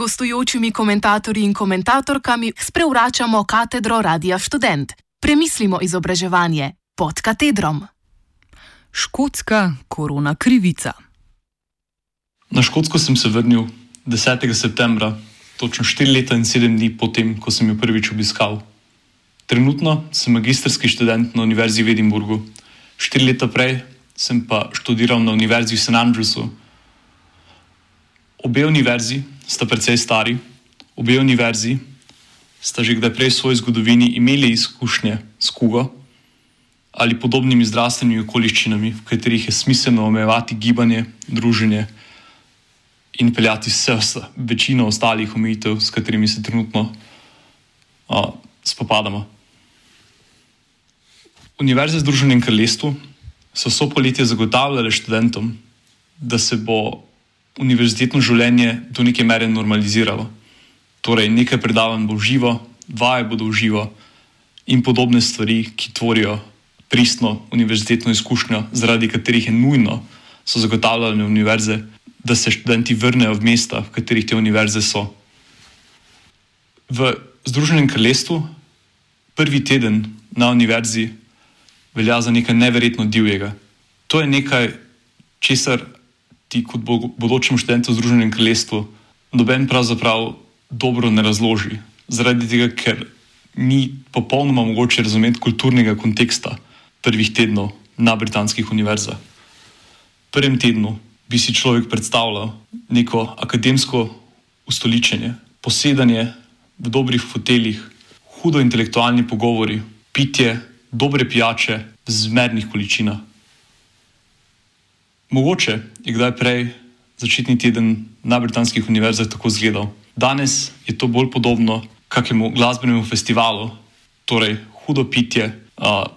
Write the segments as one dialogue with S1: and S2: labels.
S1: gostujočimi komentatorji in komentatorkami sprevračamo katedro Radia Student. Premislimo izobraževanje pod katedrom.
S2: Škotska korona krivica.
S3: Na Škotsko sem se vrnil 10. septembra, točno 4 leta in 7 dni potem, ko sem jo prvič obiskal. Trenutno sem magistrski študent na Univerzi v Edinburgu, 4 leta prej sem pa študiral na Univerzi v St. Andrewsu. Obe univerzi sta precej stari, obe univerzi? Sta že kdaj prej v svoji zgodovini imeli izkušnje s kugo? Ali podobnimi zdravstvenimi okoliščinami, v katerih je smiselno omejevati gibanje, druženje in peljati vse večino ostalih omejitev, s katerimi se trenutno a, spopadamo. Univerze v Združenem kraljestvu so vso poletje zagotavljale študentom, da se bo univerzitetno življenje do neke mere normaliziralo. Torej, nekaj predavanj bo živo, vaje bodo živo in podobne stvari, ki tvorijo pristno univerzitetno izkušnjo, zaradi katerih je nujno, so zagotavljale univerze, da se študenti vrnejo v mesta, v katerih te univerze so. V Združenem kraljestvu prvi teden na univerzi velja za nekaj neverjetno divjega. To je nekaj, česar ti kot bodočem študentu v Združenem kraljestvu noben pravzaprav dobro ne razloži. Zaradi tega, ker ni popolnoma mogoče razumeti kulturnega konteksta prvih tednov na britanskih univerzah. V prvem tednu bi si človek predstavljal neko akademsko ustoličenje, posedanje v dobrih foteljih, hudo intelektualni pogovori, pitje dobre pijače v zmernih količinah. Mogoče je kdaj prej začetni teden na britanskih univerzah tako izgledal. Danes je to bolj podobno kakemu glasbenemu festivalu, torej hudo pitje,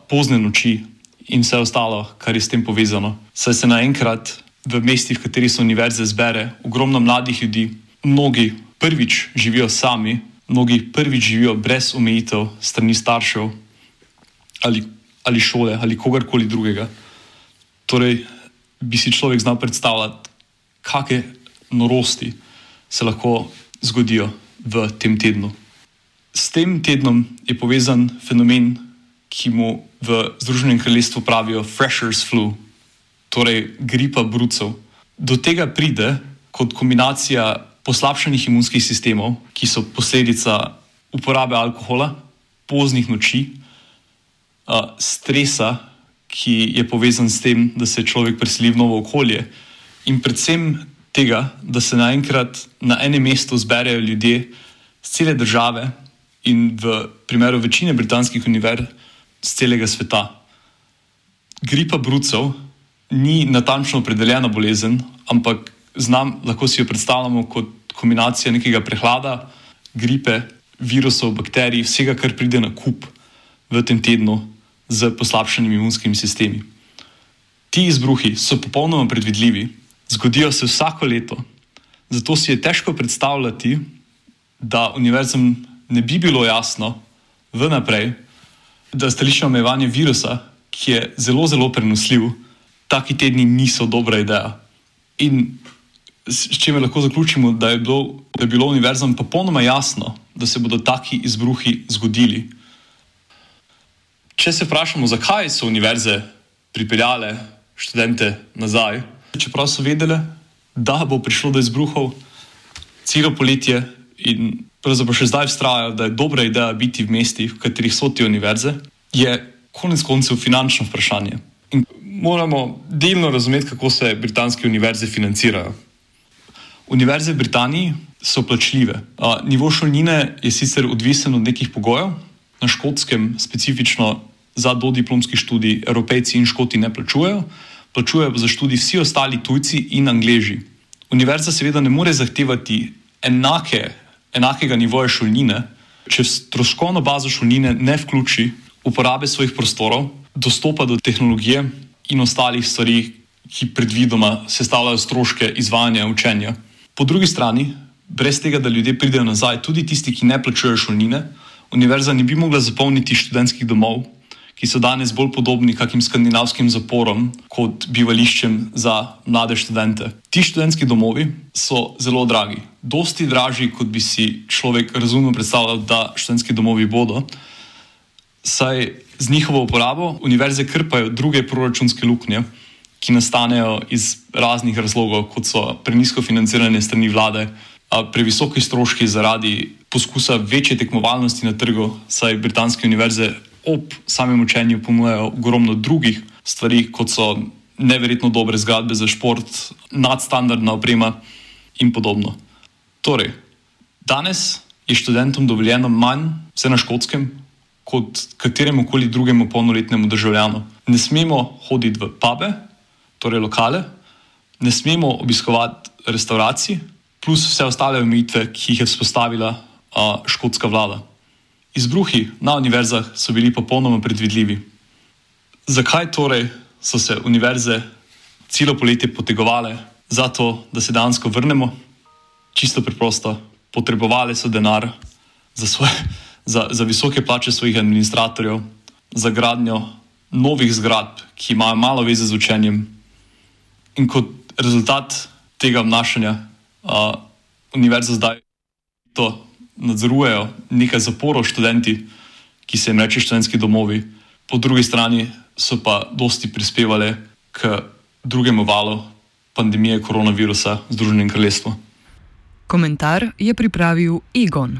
S3: pozne noči in vse ostalo, kar je s tem povezano. Saj se naenkrat v mestih, v katerih so univerze, zbere ogromno mladih ljudi, mnogi prvič živijo sami, mnogi prvič živijo brez omejitev strani staršev ali, ali šole ali kogarkoli drugega. Torej, bi si človek znal predstavljati, kakšne norosti se lahko zgodijo v tem tednu. S tem tednom je povezan fenomen, ki mu v Združenem kraljestvu pravijo Freshers flu, torej gripa brucev. Do tega pride kot kombinacija poslabšanih imunskih sistemov, ki so posledica uporabe alkohola, poznih noči, stresa, ki je povezan s tem, da se človek preseli v novo okolje, in predvsem tega, da se naenkrat na enem mestu zberejo ljudje z cele države in v primeru večine britanskih univerz z celega sveta. Gripa brucev ni natančno opredeljena bolezen, ampak znam, lahko si jo predstavljamo kot kombinacijo nekega prehlada, gripe, virusov, bakterij, vsega, kar pride na kup v tem tednu z poslabšanimi imunskimi sistemi. Ti izbruhi so popolnoma predvidljivi, zgodijo se vsako leto, zato si je težko predstavljati, da univerzam ne bi bilo jasno vnaprej, da stališče omejevanja virusa, ki je zelo, zelo prenosljiv, taki tedni niso dobra ideja. In s čimer lahko zaključimo, da je bilo, da je bilo univerzam popolnoma jasno, da se bodo taki izbruhi zgodili. Če se vprašamo, zakaj so univerze pripeljale študente nazaj, čeprav so vedele, da bo prišlo do izbruhov celo poletje in pravzaprav še zdaj vztrajajo, da je dobra ideja biti v mestih, v katerih so te univerze, je konec koncev finančno vprašanje. In moramo delno razumeti, kako se britanske univerze financirajo. Univerze v Britaniji so plačljive. Nivo šolnine je sicer odvisen od nekih pogojev, na škotskem, specifično za dodiplomski študij, evropejci in škoti ne plačujejo, plačujejo za študij vsi ostali tujci in angleži. Univerza seveda ne more zahtevati enake, enakega nivoja šolnine, če stroškovno bazo šolnine ne vključi uporabe svojih prostorov, dostopa do tehnologije in ostalih stvari, ki predvidoma sestavljajo stroške izvajanja učenja. Po drugi strani, brez tega, da ljudje pridejo nazaj, tudi tisti, ki ne plačujejo šolnine, univerza ne bi mogla zapolniti študentskih domov, ki so danes bolj podobni kakim skandinavskim zaporom kot bivališčem za mlade študente. Ti študentski domovi so zelo dragi, dosti dražji, kot bi si človek razumno predstavljal, da študentski domovi bodo. Saj z njihovo uporabo univerze krpajo druge proračunske luknje, ki nastanejo iz raznih razlogov, kot so prenisko financiranje strani vlade, previsoki stroški zaradi poskusa večje tekmovalnosti na trgu, saj britanske univerze ob samem učenju ponujajo ogromno drugih stvari, kot so neverjetno dobre zgradbe za šport, nadstandardna oprema in podobno. Torej, danes je študentom dovoljeno manj, vse na škotskem, kot kateremu koli drugemu polnoletnemu državljanu. Ne smemo hoditi v pube, torej lokale, ne smemo obiskovati restauracij, plus vse ostale omejitve, ki jih je vzpostavila uh, škotska vlada. Izbruhi na univerzah so bili popolnoma predvidljivi. Zakaj torej so se univerze celo poletje potegovale za to, da se dejansko vrnemo? Čisto preprosto, potrebovali so denar za, svoje, za, za visoke plače svojih administratorjev, za gradnjo novih zgradb, ki imajo malo veze z učenjem. In kot rezultat tega obnašanja, univerza zdaj to nadzorujejo nekaj zaporov študenti, ki se jim reče študentski domovi, po drugi strani so pa dosti prispevali k drugemu valu pandemije koronavirusa v Združenem kraljestvu.
S2: Komentar je pripravil Egon.